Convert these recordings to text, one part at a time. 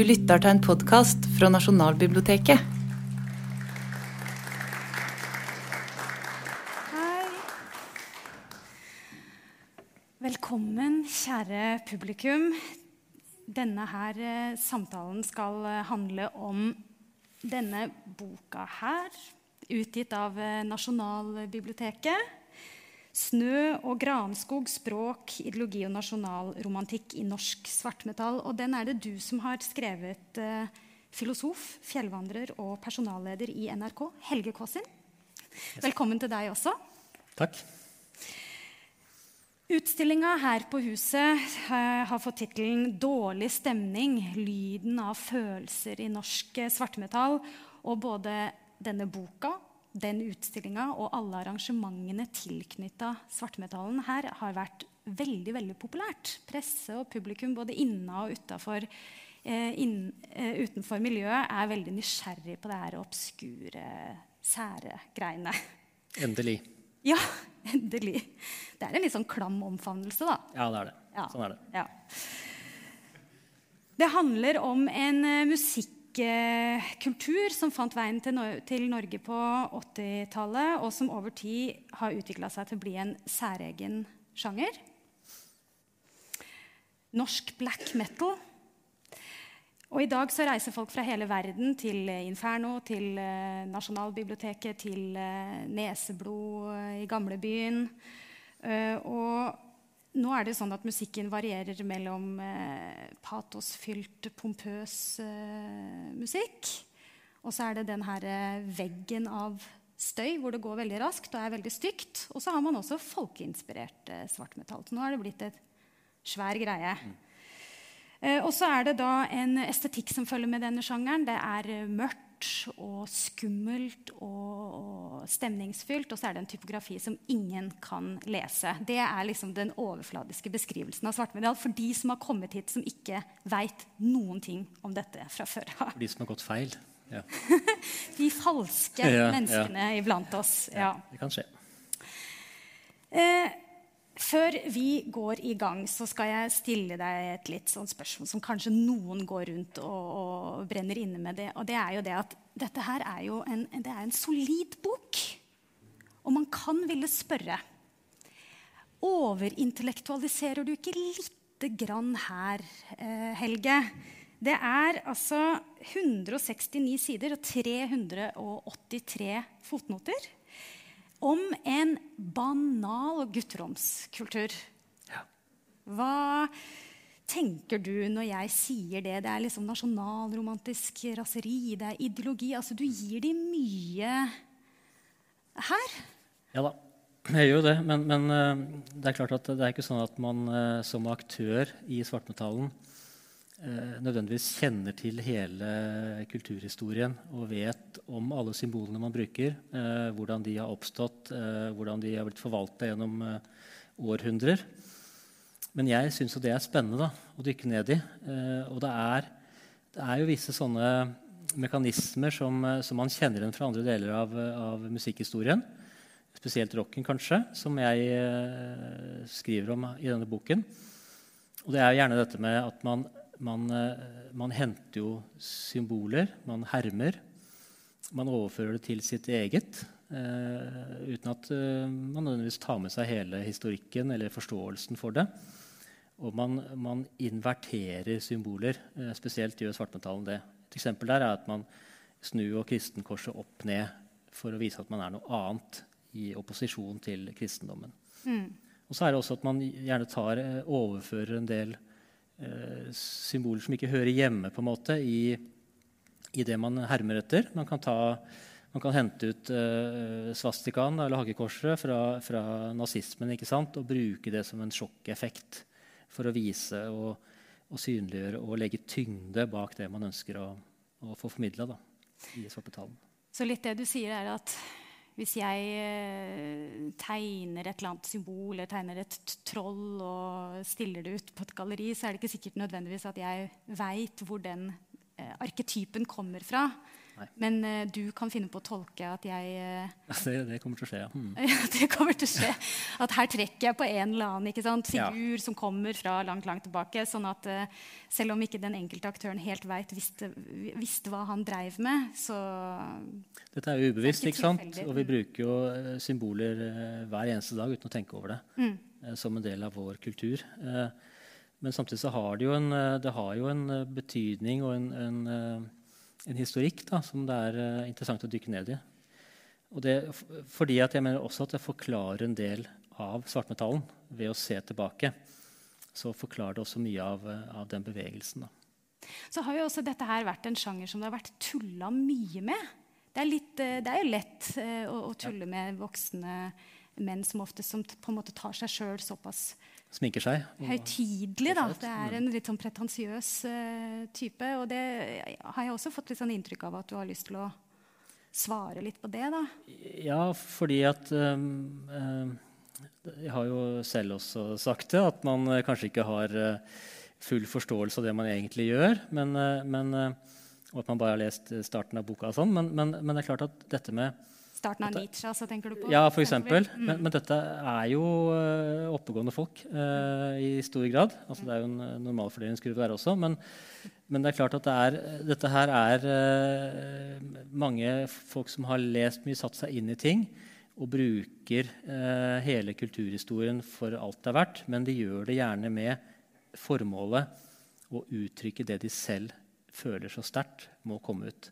Du lytter til en podkast fra Nasjonalbiblioteket. Hei. Velkommen, kjære publikum. Denne her eh, samtalen skal eh, handle om denne boka her, utgitt av eh, Nasjonalbiblioteket. 'Snø og granskog språk, ideologi og nasjonalromantikk i norsk svartmetall'. Og den er det du som har skrevet, eh, filosof, fjellvandrer og personalleder i NRK, Helge Kåsin. Velkommen til deg også. Takk. Utstillinga her på huset eh, har fått tittelen 'Dårlig stemning lyden av følelser i norsk eh, svartmetall'. Og både denne boka, den utstillinga og alle arrangementene tilknytta svartmetallen her har vært veldig veldig populært. Presse og publikum både inna og utafor eh, inn, eh, utenfor miljøet er veldig nysgjerrig på det her obskure, sære greiene. Endelig. Ja, endelig. Det er en litt sånn klam omfavnelse, da. Ja, det er det. Ja. Sånn er det. Ja. Det handler om en eh, musikkultur som fant veien til, Norge på 80-tallet, og som over tid har utvikla seg til å bli en særegen sjanger. Norsk black metal. Og I dag så reiser folk fra hele verden til Inferno, til eh, Nasjonalbiblioteket, til eh, Neseblod eh, i gamlebyen. Og nå er det sånn at musikken varierer mellom eh, patosfylt, pompøs eh, musikk Og så er det den her eh, veggen av støy hvor det går veldig raskt og er veldig stygt. Og så har man også folkeinspirert eh, svartmetall. Så nå er det blitt et svær greie. Eh, og så er det da en estetikk som følger med denne sjangeren. Det er eh, mørkt og skummelt og, og stemningsfylt. Og så er det en typografi som ingen kan lese. Det er liksom den overfladiske beskrivelsen av svartmedial for de som har kommet hit som ikke veit noen ting om dette fra før av. De som har gått feil. Ja, De falske Ja, ja. menneskene iblant oss. Ja. det kan skje. Eh, før vi går i gang, så skal jeg stille deg et litt sånn spørsmål som kanskje noen går rundt og, og brenner inne med det. Og det er jo det at dette her er jo en, det er en solid bok. Og man kan ville spørre Overintellektualiserer du ikke lite grann her, eh, Helge? Det er altså 169 sider og 383 fotnoter om en banal gutteromskultur. Ja. Hva tenker du når jeg sier det? Det er liksom nasjonalromantisk raseri, det er ideologi. Altså, du gir dem mye her. Ja da, jeg gjør jo det. Men, men eh, det er klart at det er ikke sånn at man eh, som aktør i svartmetallen nødvendigvis kjenner til hele kulturhistorien og vet om alle symbolene man bruker, eh, hvordan de har oppstått, eh, hvordan de har blitt forvalta gjennom eh, århundrer. Men jeg syns jo det er spennende da, å dykke ned i. Eh, og det er, det er jo visse sånne mekanismer som, eh, som man kjenner igjen fra andre deler av, av musikkhistorien. Spesielt rocken, kanskje, som jeg eh, skriver om i denne boken. Og det er jo gjerne dette med at man, man, eh, man henter jo symboler, man hermer. Man overfører det til sitt eget. Uh, uten at uh, man nødvendigvis tar med seg hele historikken eller forståelsen for det. Og man, man inverterer symboler. Uh, spesielt gjør svartmetallen det. Et eksempel der er at man snur kristenkorset opp ned for å vise at man er noe annet i opposisjon til kristendommen. Og så er det også at man gjerne tar, overfører en del symboler som ikke hører hjemme på en måte i, i det man hermer etter. Man kan, ta, man kan hente ut eh, svastikaen eller hakekorset fra, fra nazismen ikke sant? og bruke det som en sjokkeffekt for å vise og, og synliggjøre og legge tyngde bak det man ønsker å, å få formidla i svartmetallen. Så litt det du sier, er at hvis jeg eh, tegner et eller annet symbol eller tegner et troll og stiller det ut på et galleri, så er det ikke sikkert nødvendigvis at jeg veit hvor den eh, arketypen kommer fra. Nei. Men uh, du kan finne på å tolke at jeg uh, Det, det kommer til å skje, ja. Mm. Det kommer til å skje. At her trekker jeg på en eller annen ikke sant? Ja. figur som kommer fra langt langt tilbake. Sånn at uh, selv om ikke den enkelte aktøren helt vet, visste, visste hva han dreiv med, så Dette er jo ubevisst, ikke ikke sant? og vi bruker jo symboler hver eneste dag uten å tenke over det. Mm. Som en del av vår kultur. Men samtidig så har det jo en, det har jo en betydning og en, en, en historikk da, som det er eh, interessant å dykke ned i. Og det, fordi at jeg mener også at det forklarer en del av svartmetallen ved å se tilbake. Så forklarer det også mye av, eh, av den bevegelsen. Da. Så har jo også dette her vært en sjanger som det har vært tulla mye med. Det er, litt, eh, det er jo lett å, å tulle med voksne menn som ofte som på en måte tar seg sjøl såpass Sminker seg. høytidelig. da. Det er en litt sånn pretensiøs uh, type. Og det har jeg også fått litt sånn inntrykk av at du har lyst til å svare litt på det. da. Ja, fordi at um, um, Jeg har jo selv også sagt det, at man eh, kanskje ikke har uh, full forståelse av det man egentlig gjør. Men, uh, men, og at man bare har lest starten av boka. og sånn, men, men, men det er klart at dette med Starten av Nietzsche, altså, tenker du på? Ja, eksempel. Mm. Men, men dette er jo eh, oppegående folk uh, i stor grad. Altså, det er jo en normalfordelingsgruppe normalfordelingskurve der også. Men, men det er klart at det er, dette her er uh, mange folk som har lest mye, satt seg inn i ting, og bruker eh, hele kulturhistorien for alt det er verdt. Men de gjør det gjerne med formålet å uttrykke det de selv føler så sterkt må komme ut.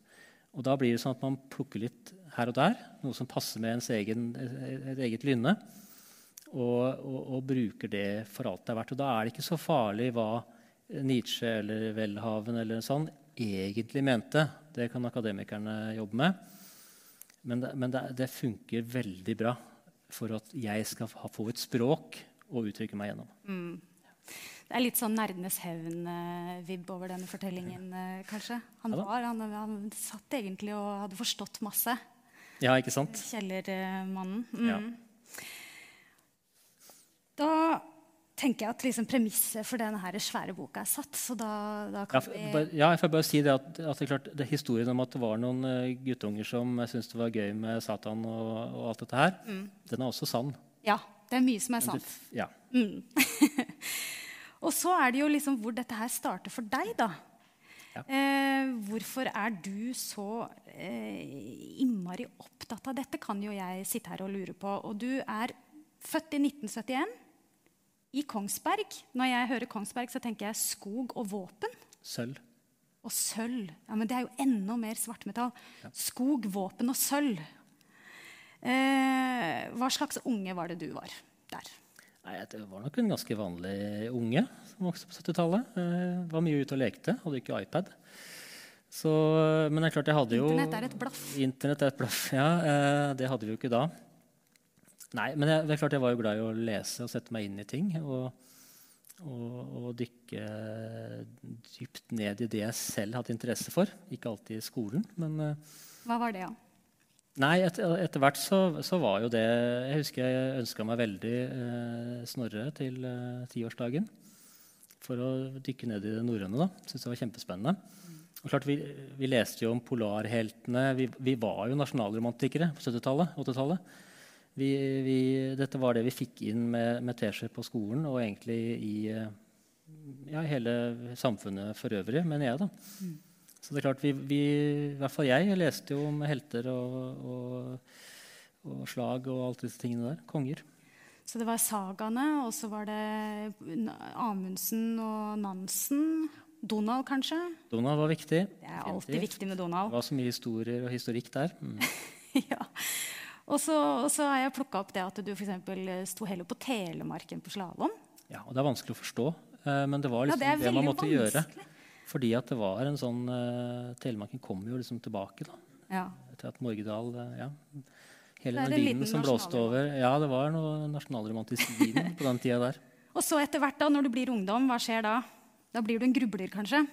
Og da blir det sånn at man plukker litt her og der, noe som passer med ens egen, et eget lynne, og, og, og bruker det for alt det er verdt. Og da er det ikke så farlig hva Nietzsche eller Welhaven eller sånn egentlig mente. Det kan akademikerne jobbe med. Men det, men det, det funker veldig bra for at jeg skal få et språk å uttrykke meg gjennom. Det er litt sånn Nerdenes hevn-vibb over denne fortellingen, eh, kanskje. Han, var, han, han satt egentlig og hadde forstått masse. Ja, ikke sant? Kjellermannen. Mm. Ja. Da tenker jeg at liksom premisset for denne her svære boka er satt. Så da, da kan ja, vi ja, jeg får bare si det at, at det er klart, det er historien om at det var noen eh, guttunger som syntes det var gøy med Satan og, og alt dette her, den er også sann. Ja, det er mye som er sant. Ja. Ja. Og så er det jo liksom hvor dette her starter for deg, da. Ja. Eh, hvorfor er du så eh, innmari opptatt av dette, kan jo jeg sitte her og lure på. Og du er født i 1971 i Kongsberg. Når jeg hører Kongsberg, så tenker jeg skog og våpen. Sølv. Og sølv. Ja, men det er jo enda mer svartmetall. Skog, våpen og sølv. Eh, hva slags unge var det du var der? Nei, Det var nok en ganske vanlig unge som vokste på 70-tallet. Eh, var mye ute og lekte. Hadde ikke iPad. Så, men det er klart jeg hadde jo Internett er et blaff. Internett er et blaff, ja. Eh, det hadde vi jo ikke da. Nei, men jeg, det er klart jeg var jo glad i å lese og sette meg inn i ting. Og, og, og dykke dypt ned i det jeg selv hadde interesse for. Ikke alltid i skolen, men eh, Hva var det, ja? Nei, et, etter hvert så, så var jo det Jeg husker jeg ønska meg veldig eh, Snorre til eh, tiårsdagen. For å dykke ned i det norrøne. da. Syntes det var kjempespennende. Og klart, vi, vi leste jo om polarheltene. Vi, vi var jo nasjonalromantikere på 70-tallet. 80-tallet. Vi, vi, dette var det vi fikk inn med, med teskjeer på skolen, og egentlig i eh, ja, hele samfunnet for øvrig, mener jeg. da. Så det er klart, vi, vi, i hvert fall jeg, jeg leste jo om helter og, og, og slag og alt disse tingene der. Konger. Så det var sagaene, og så var det Amundsen og Nansen. Donald, kanskje? Donald var viktig. Det er alltid viktig med Donald. Det var så mye historier og historikk der. Mm. ja. Og så, har jeg plukka opp det at du eksempel sto heller på Telemarken på slalåm. Ja, og det er vanskelig å forstå, eh, men det var Ja, liksom det er det, man veldig vanskelig. gjøre. Fordi at det var en sånn uh, Telemarken kom jo liksom tilbake da, Ja. etter at Morgedal uh, ja, Hele den en vinden som blåste over. Ja, det var noe nasjonalromantisk vin på den tida der. Og så etter hvert, da, når du blir ungdom, hva skjer da? Da blir du en grubler, kanskje?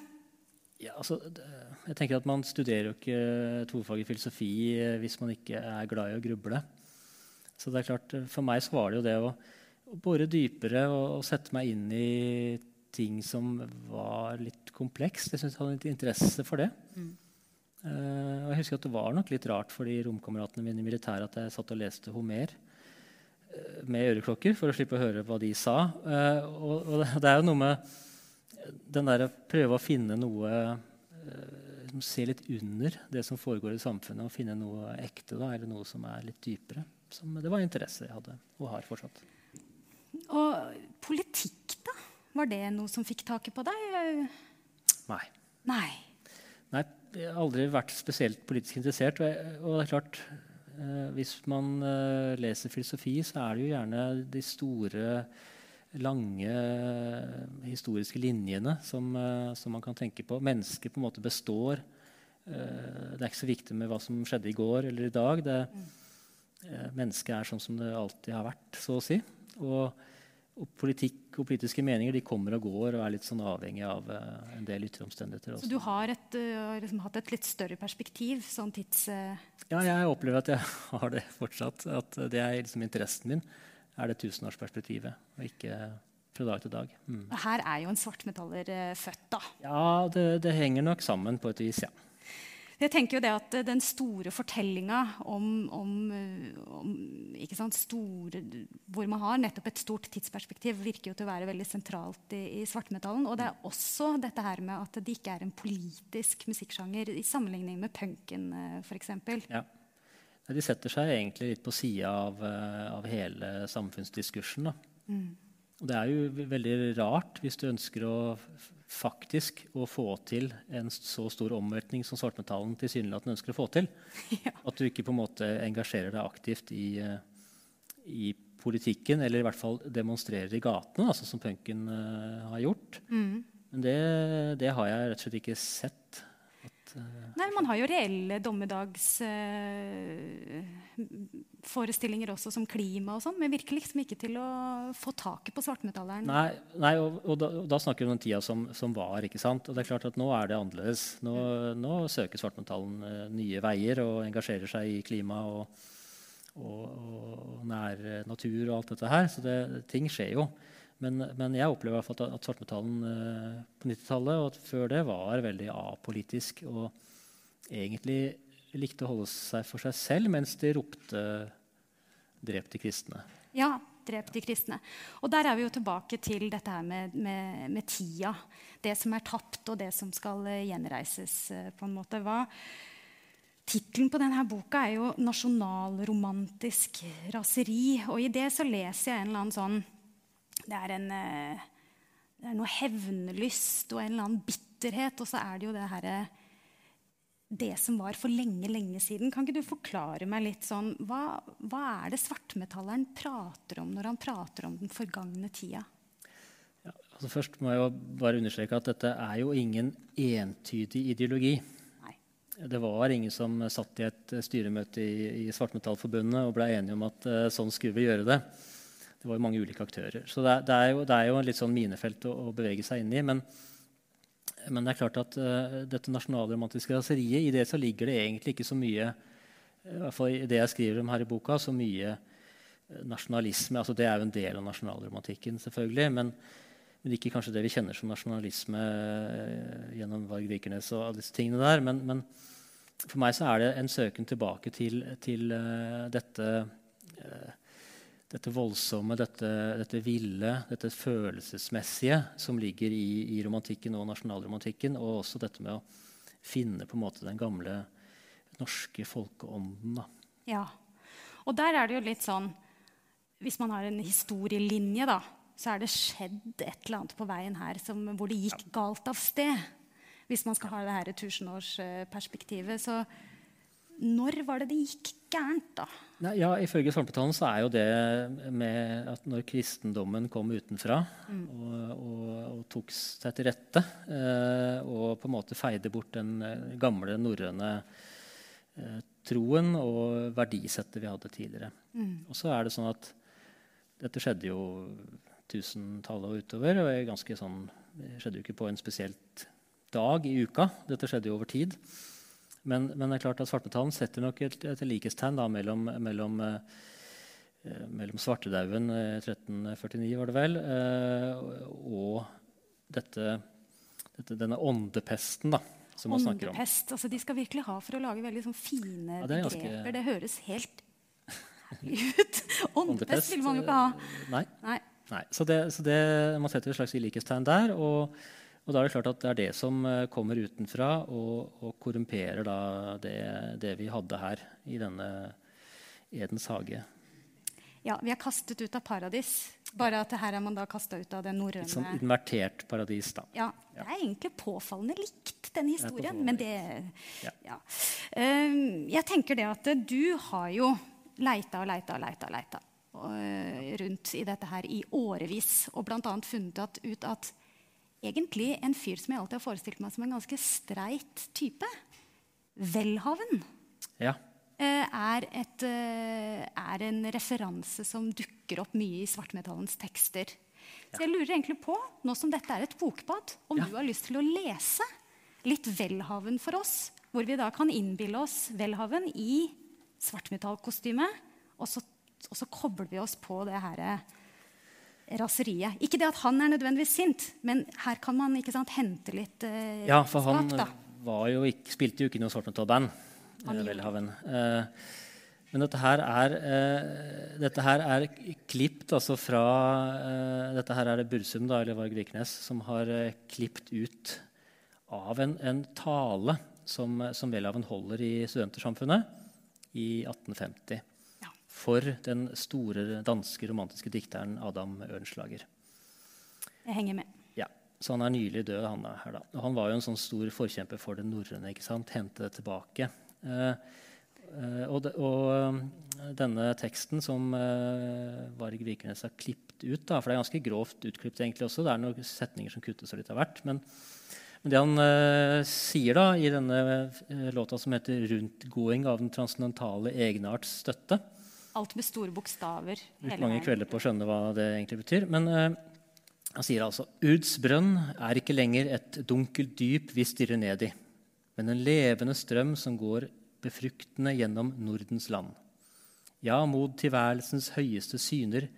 Ja, altså, det, jeg tenker at Man studerer jo ikke tofaget filosofi eh, hvis man ikke er glad i å gruble. Så det er klart, For meg så var det jo det å, å bore dypere og, og sette meg inn i ting som var litt komplekst. Jeg syntes jeg hadde litt interesse for det. Uh, og jeg husker at Det var nok litt rart for de romkameratene mine i militæret at jeg satt og leste Homer uh, med øreklokker for å slippe å høre hva de sa. Uh, og, og, det er jo noe med den der å prøve å finne noe som ser litt under det som foregår i samfunnet, og finne noe ekte da, eller noe som er litt dypere. Som, det var interesse jeg hadde, og har fortsatt. Og politikk? Var det noe som fikk taket på deg? Nei. Nei. Nei, jeg har aldri vært spesielt politisk interessert. Og, det er klart, eh, hvis man eh, leser filosofi, så er det jo gjerne de store, lange historiske linjene som, eh, som man kan tenke på. Mennesket på en måte består. Eh, det er ikke så viktig med hva som skjedde i går eller i dag. Det, eh, mennesket er sånn som det alltid har vært, så å si. Og og politikk og politiske meninger de kommer og går og er litt sånn avhengig av uh, en del ytre omstendigheter. Så du har et, uh, liksom hatt et litt større perspektiv? sånn tids... Uh... Ja, jeg opplever at jeg har det fortsatt. At det er liksom interessen min er det tusenårsperspektivet, og ikke fra dag til dag. Mm. Her er jo en svartmetaller født, da. Ja, det, det henger nok sammen på et vis, ja. Jeg tenker jo det at Den store fortellinga om, om, om sant, store, hvor man har nettopp et stort tidsperspektiv, virker jo til å være veldig sentralt i, i svartmetallen. Og det er også dette her med at det ikke er en politisk musikksjanger i sammenligning med punken for f.eks. Ja. De setter seg egentlig litt på sida av, eh, av, hele samfunnsdiskursen. Mm. Og det er jo veldig rart hvis du ønsker å faktisk å få til en så stor omveltning som svartmetallen tilsynelatende ønsker å få til. At du ikke på en måte engasjerer deg aktivt i, eh, i, politikken, eller i hvert fall demonstrerer i gatene, altså som punken uh, har gjort. Mm. Men det, det, har jeg rett og slett ikke sett. Nei, man har jo reelle dommedagsforestillinger også, som klima og sånn, men virker liksom ikke til å få taket på svartmetalleren. Nei, nei og, og, da, og, da, snakker vi om den tida som, som, var. ikke sant? Og det er klart at Nå er det annerledes. Nå, nå søker svartmetallen uh, nye veier og engasjerer seg i klima og, og, nær natur og alt dette her. Så det, ting skjer jo. Men, men, jeg opplever i hvert fall at svartmetallen uh, på 90-tallet og før det var veldig apolitisk. Og egentlig likte å holde seg for seg selv mens de ropte 'drep de kristne'. Ja, drep de kristne. Og der er vi jo tilbake til dette her med, med, med tida. Det som er tapt, og det som skal gjenreises. Uh, på en måte. Hva, Tittelen på denne boka er jo 'Nasjonalromantisk raseri'. Og i det så leser jeg en eller annen sånn det er, en, eh, det er noe hevnlyst og en eller annen bitterhet. Og så er det jo det herre Det som var for lenge, lenge siden. Kan ikke du forklare meg litt sånn Hva, hva er det svartmetalleren prater om når han prater om den forgangne tida? Ja, altså først må jeg jo bare understreke at dette er jo ingen entydig ideologi. Nei. Det var ingen som satt i et styremøte i, i Svartmetallforbundet og ble enige om at uh, sånn skulle vi gjøre det. Det var jo mange ulike aktører. Så det, det, er, jo, det er jo en litt sånn minefelt å, å, bevege seg inn i. Men, men det er klart at uh, dette nasjonalromantiske raseriet, i det så ligger det egentlig ikke så mye i hvert fall i det jeg skriver om her i boka, så mye eh, nasjonalisme. altså Det er jo en del av nasjonalromantikken, selvfølgelig. Men, men ikke kanskje det vi kjenner som nasjonalisme gjennom Varg Vikernes og alle disse tingene der. Men, men, for meg så er det en søken tilbake til, til uh, dette dette voldsomme, dette, dette, ville, dette følelsesmessige som ligger i, i, romantikken og nasjonalromantikken. Og også dette med å finne på en måte den gamle norske folkeånden. Da. Ja. Og der er det jo litt sånn Hvis man har en historielinje, da, så er det skjedd et eller annet på veien her som, hvor det gikk galt av sted. Hvis man skal ha det her tusenårsperspektivet. Så når var det det gikk gærent, da? Nei, ja, Ifølge Svartmetalen så er jo det med at når kristendommen kom utenfra mm. og, og, og, tok seg til rette eh, og på en måte feide bort den eh, gamle norrøne eh, troen og verdisettet vi hadde tidligere. Mm. Og så er det sånn at dette skjedde jo tusentallet og utover. og sånn, Det skjedde jo ikke på en spesielt dag i uka. Dette skjedde jo over tid. Men, men, det er klart at svartmetallen setter nok et, et likhetstegn mellom, mellom, eh, mellom svartedauden i eh, 1349, var det vel, eh, og dette, dette, denne åndepesten da, som man snakker om. Åndepest. Altså, de skal virkelig ha for å lage veldig sånn fine Ja, det ganske- begreper. Det høres helt ut. Åndepest vil man jo ikke ha. eh, Nei. Nei. Nei. Så, det, så det, man setter et slags likhetstegn der. Og, og da er det klart at det er det som eh, kommer utenfra og, og korrumperer da det, det vi hadde her i denne Edens hage. Ja, vi er kastet ut av paradis. Bare at her er man da kasta ut av det Et sånn invertert paradis. da. Ja, det er egentlig påfallende likt, den historien. Men det Ja. ja. Um, Jeg tenker det at du har jo leita og leita og leita, leita uh, rundt i dette her i årevis. Og bl.a. funnet ut at egentlig en fyr som jeg alltid har forestilt meg som en ganske streit type, Welhaven, Ja. eh, er, et, eh, er en referanse som dukker opp mye i svartmetallens tekster. Så jeg lurer egentlig på, nå som dette er et bokbad, om Ja. du har lyst til å lese litt Welhaven for oss, hvor vi da kan innbille oss Welhaven i svartmetallkostyme, og så, og så kobler vi oss på det her eh, raseriet. Ikke det at han er nødvendigvis sint, men her kan man sant, hente litt eh, Ja, for han skap, var jo ikke, spilte jo ikke noe svartmetallband. Han eh. Eh, men dette her er, eh, dette her er klipt altså fra eh, Dette her er det Bursum da, eller Varg Vikernes som har eh, klipt ut av en, en tale som, som Welhaven holder i Studentersamfunnet i 1850 Ja. For den store danske romantiske dikteren Adam Ørnslager. Jeg henger med. Ja, Så han er nylig død, han er her da. Og han var jo en sånn stor forkjemper for det norrøne. ikke sant? Hente det tilbake. Eh, eh, og, de, og eh, denne teksten som eh, Varg Vikernes har klippet ut, da, for det er ganske grovt utklipt egentlig også, det er noen setninger som kuttes og litt av hvert, men, men det han eh, sier da i denne eh, låta som heter 'Rundgåing av den transcendentale egenarts støtte', Alt med store bokstaver. Brukt mange kvelder på å skjønne hva det egentlig betyr. Men uh, han sier altså Uds brønn er ikke lenger et dunkelt dyp vi stirrer ned i, men en levende strøm som går befruktende gjennom Nordens land. Ja, mot tilværelsens høyeste syner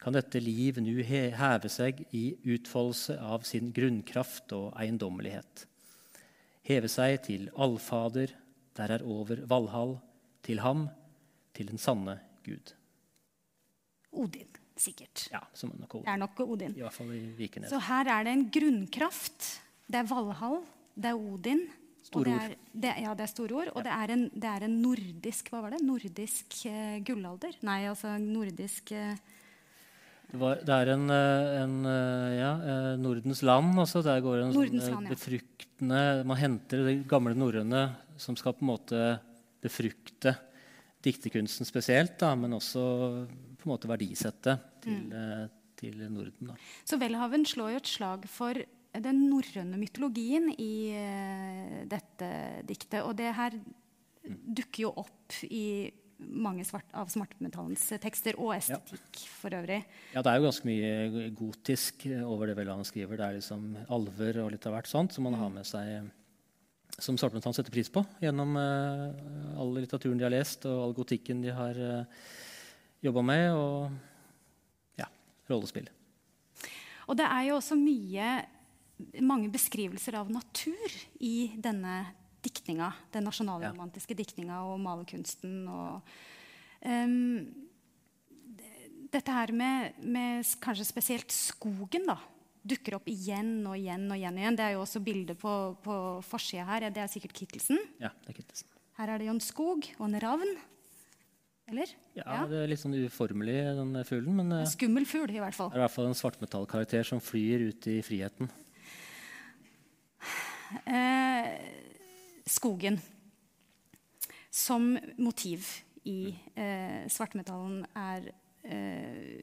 kan dette liv nu heve seg i utfoldelse av sin grunnkraft og eiendommelighet. Heve seg til Allfader, der er over Valhall, til ham, til den sanne Gud. Odin, sikkert. Ja, som nok Det er nok Odin. I hvert fall i Vikenes. Så her er det en grunnkraft. Det er Valhall, det er Odin. Store ord. det, ja, det er store ord. Og det, er en, det er en nordisk Hva var det? Nordisk eh, gullalder? Nei, altså nordisk eh, Det, var, det er en, eh, en eh, ja, eh, Nordens land også. Der går en Nordens sånn land, ja. befruktende Man henter det gamle norrøne som skal på en måte befrukte dikterkunsten spesielt, da, men også på en måte verdisette til, Mm. eh, til Norden. Da. Så Welhaven slår jo et slag for den norrøne mytologien i eh, dette diktet. Og det her dukker jo opp i mange svart, av svartmetallens tekster, og estetikk for øvrig. Ja, det er jo ganske mye gotisk over det Welhaven skriver. Det er liksom alver og litt av hvert sånt som man har med seg som svartmetallen setter pris på gjennom uh, all litteraturen de har lest, og all gotikken de har uh, jobba med, og ja, rollespill. Og det er jo også mye, mange beskrivelser av natur i denne diktninga. Den nasjonalromantiske diktninga og malerkunsten. Og, um, dette her med, med kanskje spesielt skogen da, dukker opp igjen og igjen. og igjen og igjen. Det er jo også bildet på, på forsida her. Det er sikkert Kittelsen. Ja, det er Kittelsen. Her er det jo en skog og en ravn. Eller? Ja, Det er litt sånn uformelig, den fuglen, men En eh, skummel fugl, i hvert fall. det er i hvert fall en svartmetallkarakter som flyr ut i friheten. Eh, skogen som motiv i eh, svartmetallen er eh,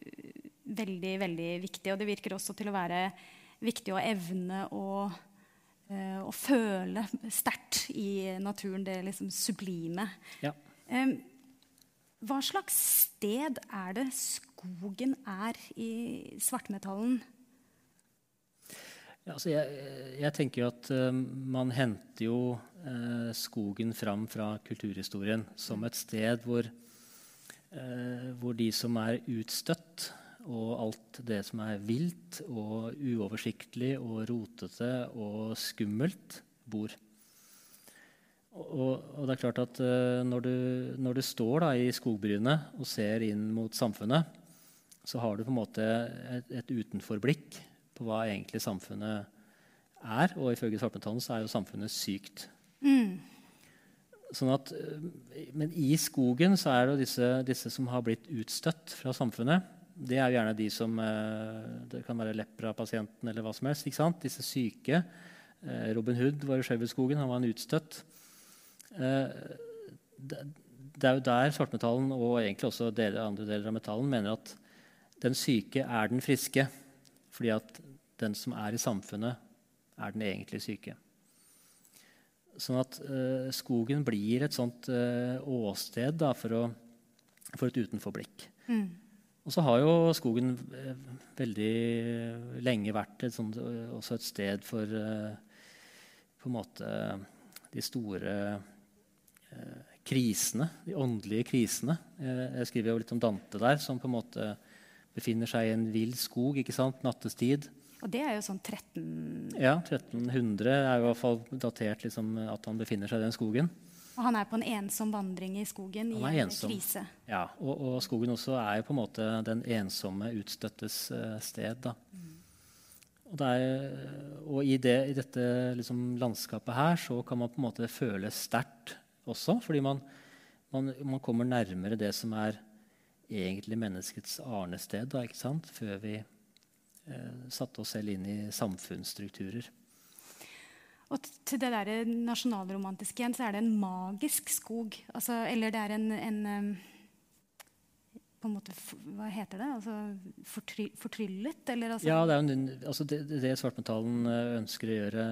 veldig, veldig viktig. Og det virker også til å være viktig å evne å, eh, å føle sterkt i naturen, det liksom sublime. Ja. Hva slags sted er det skogen er i svartmetallen? Ja, altså jeg, jeg tenker jo at eh, man henter jo eh, skogen fram fra kulturhistorien som et sted hvor, hvor de som er utstøtt, og alt det som er vilt og uoversiktlig og rotete og skummelt, bor. Og, og, det er klart at uh, når, du, når, du, står da, i skogbrynet og ser inn mot samfunnet, så har du på en måte et, et utenforblikk på hva egentlig samfunnet er. Og ifølge Svartmetallen så er jo samfunnet sykt. Mm. Sånn at, eh, men i skogen så er det disse, disse, som har blitt utstøtt fra samfunnet. Det er gjerne de som eh, Det kan være lepra-pasienten eller hva som helst. ikke sant? Disse syke. Robin Hood var i Skjøvelskogen. Han var en utstøtt. Eh, det er jo der svartmetallen og egentlig også deler, andre deler av metallen mener at den syke er den friske. Fordi at den som er i samfunnet, er den egentlig syke. Sånn at skogen blir et sånt åsted da, for, å, for, et utenforblikk. Mm. Og så har jo skogen uh, veldig lenge vært et sånt, også et sted for på en måte de store Eh, krisene, de åndelige krisene. Eh, jeg skriver jo litt om Dante der, som på en måte befinner seg i en vill skog ikke sant? nattestid. Og det er jo sånn 13... Ja, 1300 er jo i hvert fall datert liksom, at han befinner seg i den skogen. Og han er på en ensom vandring i skogen i en ensom. krise. Ja, og, og, skogen også er på en måte den ensomme utstøttes uh, sted. da. Mm. Og, er, og, i, det, i dette liksom, landskapet her så kan man på en måte føle sterkt også. Fordi man, man, man, kommer nærmere det som er egentlig menneskets arnested, da, ikke sant? før vi eh, satte oss selv inn i samfunnsstrukturer. Og til det der nasjonalromantiske igjen, så er det en magisk skog. Altså, eller det er en, en på en måte, Hva heter det? Altså, fortry, fortryllet? Eller, altså? Ja, det er jo altså det, det svartmetallen eh, ønsker å gjøre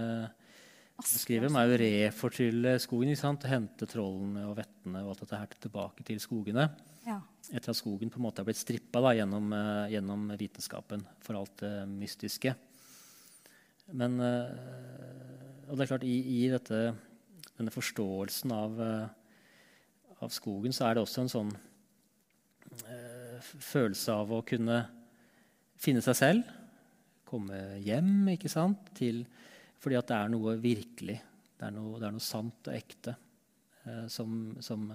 skriver er jo refortrylle skogen. ikke sant? Hente trollene og vettene og alt dette her tilbake til skogene. Ja. Etter at skogen på en måte har blitt strippa da, gjennom, uh, gjennom, vitenskapen for alt det mystiske. Men Og det er klart, i, i dette, denne forståelsen av, eh, av, skogen, så er det også en sånn følelse av å kunne finne seg selv. Komme hjem ikke sant, til fordi at det er noe virkelig. Det er noe, det er noe sant og ekte eh, som, som,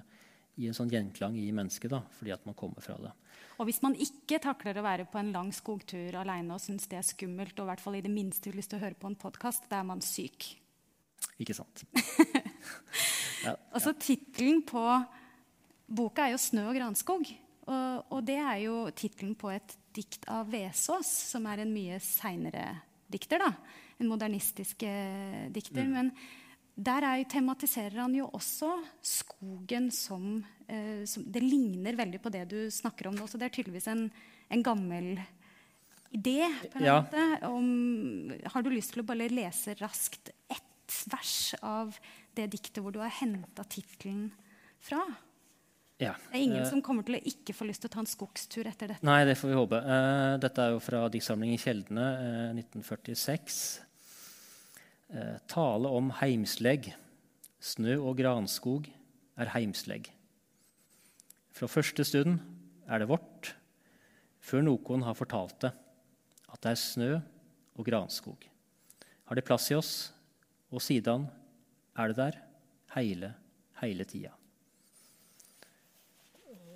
gir en sånn gjenklang i mennesket. Da, fordi at man kommer fra det. Og hvis man ikke takler å være på en lang skogtur alene og syns det er skummelt, og i hvert fall i det minste har lyst til å høre på en podkast, da er man syk. Ikke sant. ja, altså Tittelen på boka er jo 'Snø og granskog'. Og, og det er jo tittelen på et dikt av Vesaas, som er en mye seinere dikter. da en modernistisk dikter. Mm. Men der er, tematiserer han jo også skogen som, eh, som, Det ligner veldig på det du snakker om nå. Så det er tydeligvis en, en gammel idé. på en ja. måte. Om, har du lyst til å bare lese raskt ett vers av det diktet hvor du har henta tittelen fra? Ja. Det er ingen uh, som kommer til å ikke få lyst til å ta en skogstur etter dette. Nei, det får vi håpe. Uh, dette er jo fra diktsamlingen Kjeldene, uh, 1946. Eh, tale om heimslegg. Snø og granskog er heimslegg. Fra første stund er det vårt, før noen har fortalt det, at det er snø og granskog. Har det plass i oss, og siden er det der hele, hele tida.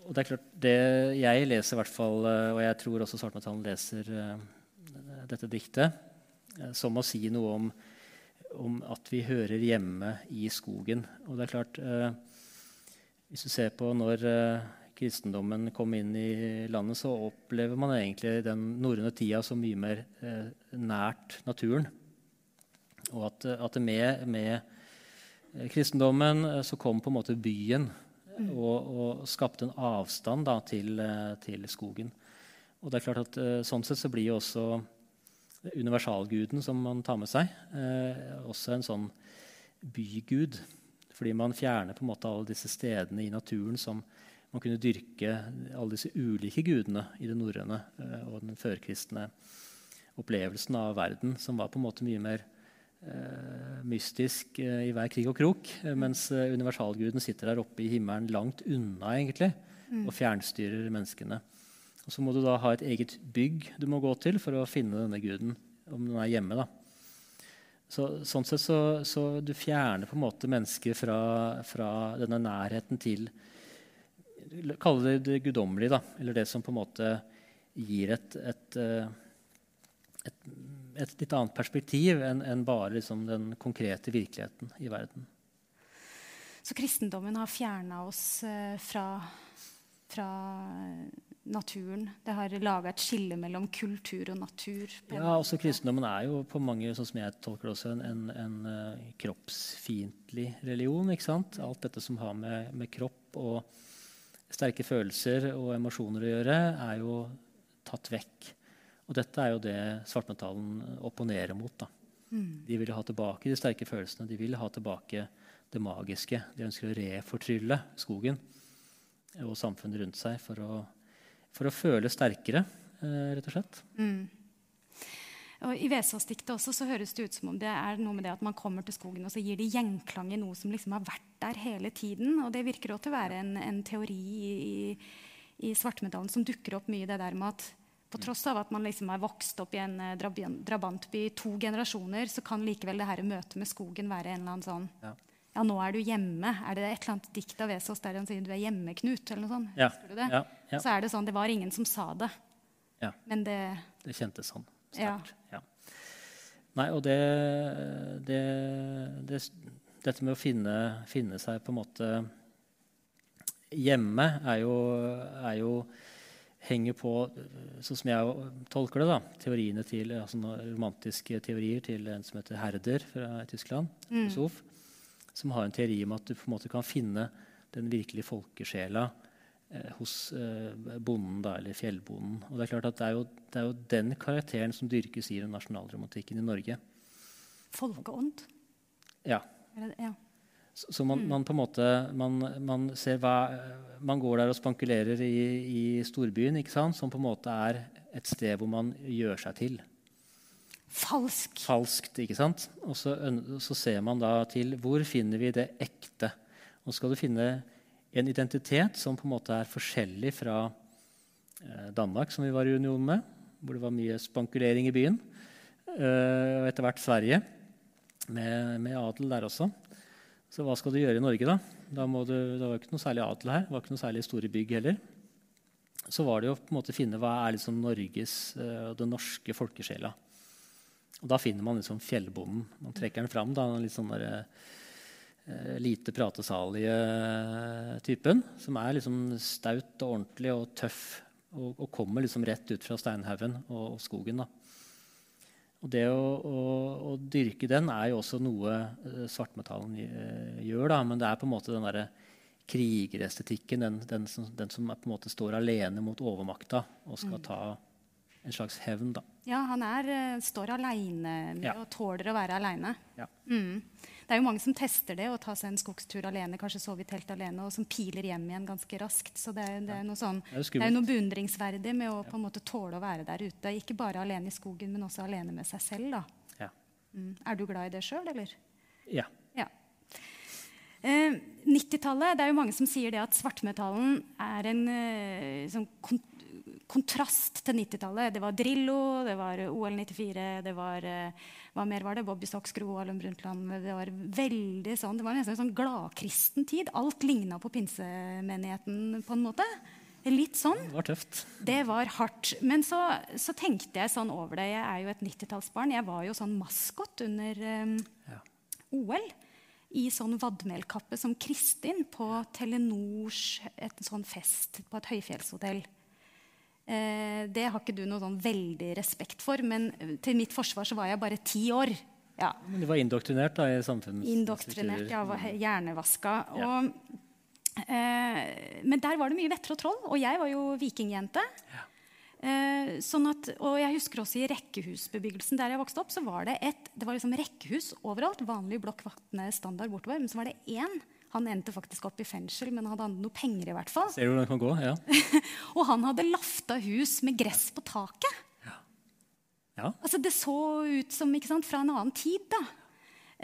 Og det er klart, det Jeg leser i hvert fall, eh, og jeg tror også Svartmetallen leser uh, dette diktet, som å si noe om om at vi hører hjemme i skogen. Og det er klart, eh, Hvis du ser på når eh, kristendommen kom inn i landet, så opplever man egentlig den norrøne tida som mye mer eh, nært naturen. Og at, at med, med, kristendommen så kom på en måte byen mm. og, og skapte en avstand da, til, til, skogen. Og det er klart at Sånn sett så blir jo også universalguden som man tar med seg. Eh, også en sånn bygud. Fordi man fjerner på en måte alle disse stedene i naturen som man kunne dyrke alle disse ulike gudene i det norrøne eh, og den førkristne opplevelsen av verden, som var på en måte mye mer eh, mystisk i hver krig og krok. Mens universalguden sitter der oppe i himmelen langt unna egentlig, mm. og fjernstyrer menneskene. Og så må du da ha et eget bygg du må gå til for å finne denne guden, om den er hjemme. da. Så, sånn sett så, så du fjerner på en måte mennesker fra, fra denne nærheten til Kall det det guddommelige, da. Eller det som på en måte gir et, et, et, et, et litt annet perspektiv enn en bare liksom, den konkrete virkeligheten i verden. Så kristendommen har fjerna oss eh, fra, fra naturen. Det har laga et skille mellom kultur og natur. Ja, også Kristendommen er jo på mange sånn som jeg tolker det også, en, en, en uh, kroppsfiendtlig religion. ikke sant? Alt dette som har med, med, kropp og sterke følelser og emosjoner å gjøre, er jo tatt vekk. Og dette er jo det svartmetallen opponerer mot. da. Mm. De vil ha tilbake de sterke følelsene. De vil ha tilbake det magiske. De ønsker å refortrylle skogen og samfunnet rundt seg for å for å føle sterkere, eh, rett og slett. Mm. Og I Vesaas-diktet også så høres det ut som om det er noe med det at man kommer til skogen og så gir det gjenklang i noe som liksom har vært der hele tiden. Og det virker også til å være en, en teori i, i Svartmedaljen som dukker opp mye det der med at på tross av at man liksom er vokst opp i en eh, drabantby i to generasjoner, så kan likevel det her møtet med skogen være en eller annen sånn ja ja, nå er du hjemme. Er det et eller annet dikt av Vesaas der han sier du er hjemme, Knut? eller noe sånt? Ja. Du det? Ja, ja. Så er det sånn, det var ingen som sa det. Ja. Men det Det kjentes sånn sterkt. Ja. Nei, og det, det, det, Dette med å finne, finne, seg på en måte hjemme er jo, er jo henger på, sånn som jeg tolker det, da, teoriene til, altså romantiske teorier til en som heter Herder fra Tyskland. Mm som har en teori om at du på en måte kan finne den virkelige folkesjela hos eh, bonden, da, eller fjellbonden. Og Det er klart at det er, jo, det er jo den karakteren som dyrkes i den nasjonalromantikken i Norge. Folkeånd? Ja. ja. Så, så man, mm. man, på en måte man, man, ser hva Man går der og spankulerer i, i storbyen, ikke sant? som på en måte er et sted hvor man gjør seg til. Falsk. Falskt, ikke sant? Og så, så, ser man da til hvor finner vi det ekte. Og skal du finne en identitet som på en måte er forskjellig fra eh, Danmark, som vi var i union med, hvor det var mye spankulering i byen, eh, og etter hvert Sverige, med, med, adel der også. Så hva skal du gjøre i Norge, da? da du, det var ikke noe særlig adel her. Det var ikke noe særlig store bygg heller. Så var det jo på en måte å finne hva er liksom Norges og uh, den norske folkesjela. Og da finner man liksom fjellbonden. Man trekker den fram. Da, litt sånn der, eh, lite pratesalige typen. Som er liksom staut og ordentlig og tøff og, og kommer liksom rett ut fra steinhaugen og, og, skogen. Da. Og det å, å, å, dyrke den er jo også noe uh, svartmetallen uh, gjør. Da. Men det er på en måte den derre krigerestetikken, den, den, som, den, som, på en måte står alene mot overmakta og skal mm. ta en slags hevn. da. Ja, han er, eh, står aleine ja. og tåler å være aleine. Ja. Mm. Det er jo mange som tester det, å ta seg en skogstur alene, kanskje sove i telt alene, og som piler hjem igjen ganske raskt. Så det, det er, noe sånn, det er, det er noe beundringsverdig med å på en måte tåle å være der ute. Ikke bare alene i skogen, men også alene med seg selv. da. Ja. Mm. Er du glad i det sjøl, eller? Ja. ja. Eh, 90-tallet, det er jo mange som sier det at svartmetallen er en eh, sånn kontrast til 90-tallet. Det var Drillo, det var OL 94, det var eh, hva mer var det? Bobby Stocks, Gro Harlem Brundtland. Det var veldig sånn, det var nesten en sånn gladkristen tid. Alt ligna på pinsemenigheten på en måte. Litt sånn. Det var tøft. Det var hardt. Men så, så tenkte jeg sånn over det. Jeg er jo et 90-tallsbarn. Jeg var jo sånn maskot under um, ja. OL i sånn vadmelkappe som Kristin på Telenors et sånn fest på et høyfjellshotell. Eh, det har ikke du noe sånn veldig respekt for, men til mitt forsvar så var jeg bare ti år. Ja. Men du var indoktrinert da, i samfunnet? Indoktrinert, ja. Var hjernevaska. Ja. Og, eh, men der var det mye vetter og troll, og jeg var jo vikingjente. Ja. Eh, sånn at, og jeg husker også I rekkehusbebyggelsen der jeg vokste opp, så var det et det var liksom rekkehus overalt. Vanlig blokk vatne standard bortover. Men så var det én han endte faktisk opp i fengsel, men hadde han noe penger i hvert fall. Ser du hvordan det kan gå, ja. og han hadde lafta hus med gress på taket. Ja. Ja. Altså, det så ut som sant, fra en annen tid. da.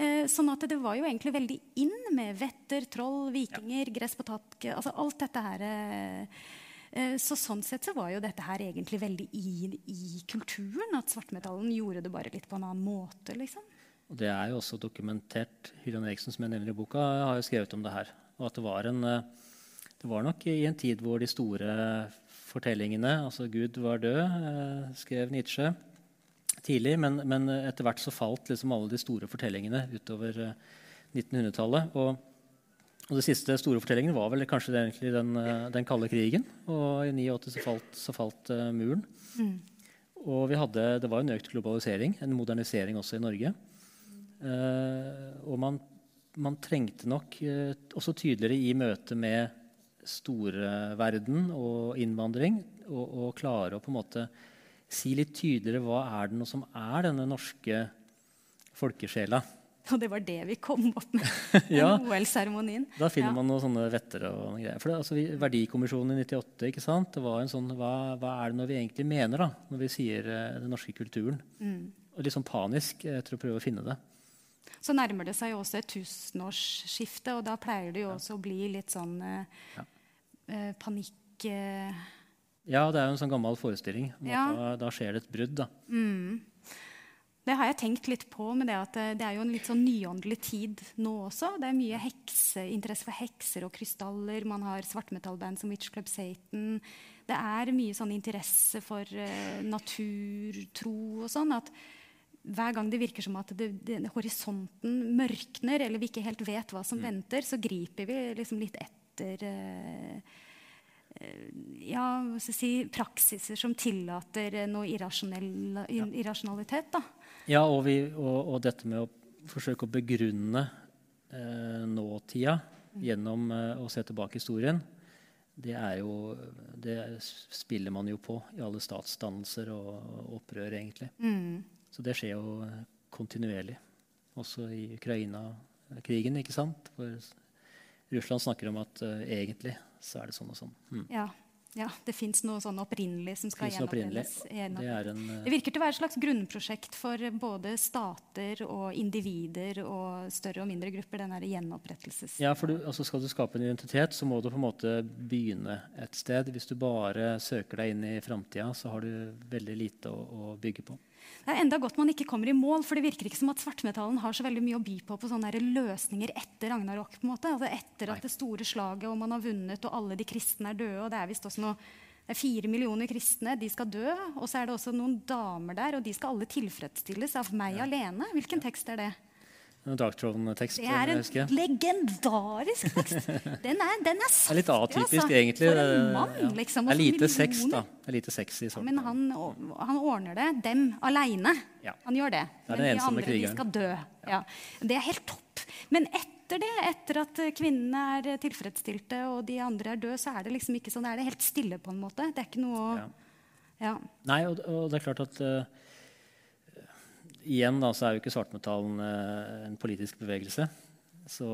Eh, sånn at det var jo egentlig veldig inn med vetter, troll, vikinger, ja. gress på taket. altså alt dette her. Eh, eh, så sånn sett så var jo dette her egentlig veldig i, i kulturen. At svartmetallen gjorde det bare litt på en annen måte. liksom. Og det er jo også dokumentert. Hyran Eriksen, som jeg nevner i boka, har jo skrevet om det her. Og at det var, en, det var nok i en tid hvor de store fortellingene Altså 'Gud var død', skrev Nietzsche tidlig. Men, men etter hvert så falt liksom alle de store fortellingene utover 1900-tallet. Og og det siste store fortellingen var vel kanskje den, eh, den kalde krigen. Og i 89 så falt, så falt muren. Mm. Og vi hadde, det var en økt globalisering, en modernisering også i Norge. Uh, og man, man, trengte nok uh, også tydeligere i møte med storverden og innvandring å klare å på en måte si litt tydeligere hva er det som er denne norske folkesjela. Og det var det vi kom opp med. ja, OL-seremonien. Da finner ja. man noen sånne vetter og noen greier. For det, altså, vi, Verdikommisjonen i 98, ikke sant? det var en sånn, hva, hva er det når vi egentlig mener da, når vi sier uh, den norske kulturen? Mm. Og litt sånn panisk etter å prøve å finne det. Så nærmer det seg jo også et tusenårsskifte, og da pleier det jo også å bli litt sånn eh, ja. uh, panikk Ja, det er jo en sånn gammel forestilling. Ja. Da, da, skjer det et brudd. da. Mm. Det har jeg tenkt litt på, med det at eh, det er jo en litt sånn nyåndelig tid nå også. Det er mye hekse, interesse for hekser og krystaller. Man har svartmetallband som Witch Club Satan. Det er mye sånn interesse for uh, natur, tro og sånn. at hver gang det virker som at det, det, horisonten mørkner, eller vi ikke helt vet hva som mm. venter, så griper vi liksom litt etter uh, ja, si, praksiser som tillater noe irrasjonalitet. Da. Ja, og, vi, og, og, dette med å forsøke å begrunne eh, nåtida gjennom eh, å se tilbake historien, det, jo, det spiller man jo på i alle statsdannelser og opprør, egentlig. Mm. Så det skjer jo kontinuerlig. Også i Ukraina-krigen, ikke sant? For Russland snakker om at uh, egentlig så er det sånn og sånn. Mm. Ja. Ja, Det fins noe sånn opprinnelig som skal gjenopprettes. Det, en, uh... det virker til å være et slags grunnprosjekt for både stater og individer og større og mindre grupper. den gjenoprettelses... Ja, for du, altså Skal du skape en identitet, så må du på en måte begynne et sted. Hvis du bare søker deg inn i framtida, så har du veldig lite å, å bygge på. Det er enda godt man ikke kommer i mål, for det virker ikke som at svartmetallen har så veldig mye å by på på sånne løsninger etter Ragnarok. på en måte. Altså etter at det store slaget og man har vunnet og alle de kristne er døde. og det er visst også noe det er fire millioner kristne, de skal dø. Og så er det også noen damer der, og de skal alle tilfredsstilles av meg ja. alene. Hvilken tekst er det? Darkthrone-tekst. Det er en legendarisk tekst. Den er, den er saftig, er litt atypisk, altså. egentlig. For en mann, ja. liksom. Det er lite sex, da. Det er lite sex i sorten. Men han, han ordner det, dem aleine. Ja. Han gjør det. det Men de andre krigeren. de skal dø. Ja. Det er helt topp. Men etter det, etter at kvinnene er tilfredsstilte og de andre er døde, så er det liksom ikke sånn, Det er det helt stille, på en måte. Det er ikke noe ja. Nei, og, og, det er klart at uh, igjen da, så er jo ikke svartmetallen eh, en politisk bevegelse. Så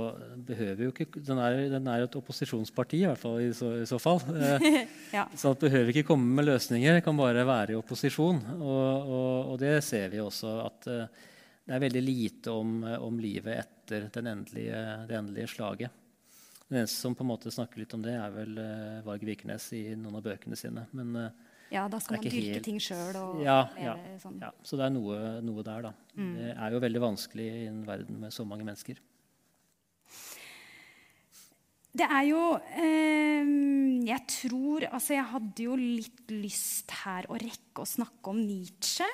behøver jo ikke, Den er, den er et opposisjonsparti, i hvert fall i så, i så fall. Eh, ja. Så det behøver ikke komme med løsninger, det kan bare være i opposisjon. Og, og, og det ser vi også at eh, det er veldig lite om, om livet etter endelige, det endelige slaget. Den eneste som på en måte snakker litt om det, er vel Varg Vikernes i noen av bøkene sine. Men ja, da skal man dyrke helt... ting sjøl. Ja, ja, sånn. ja, Så det er noe, noe der, da. Mm. Det er jo veldig vanskelig i en verden med så mange mennesker. Det er jo eh, Jeg tror Altså, jeg hadde jo litt lyst her å rekke å snakke om Nietzsche.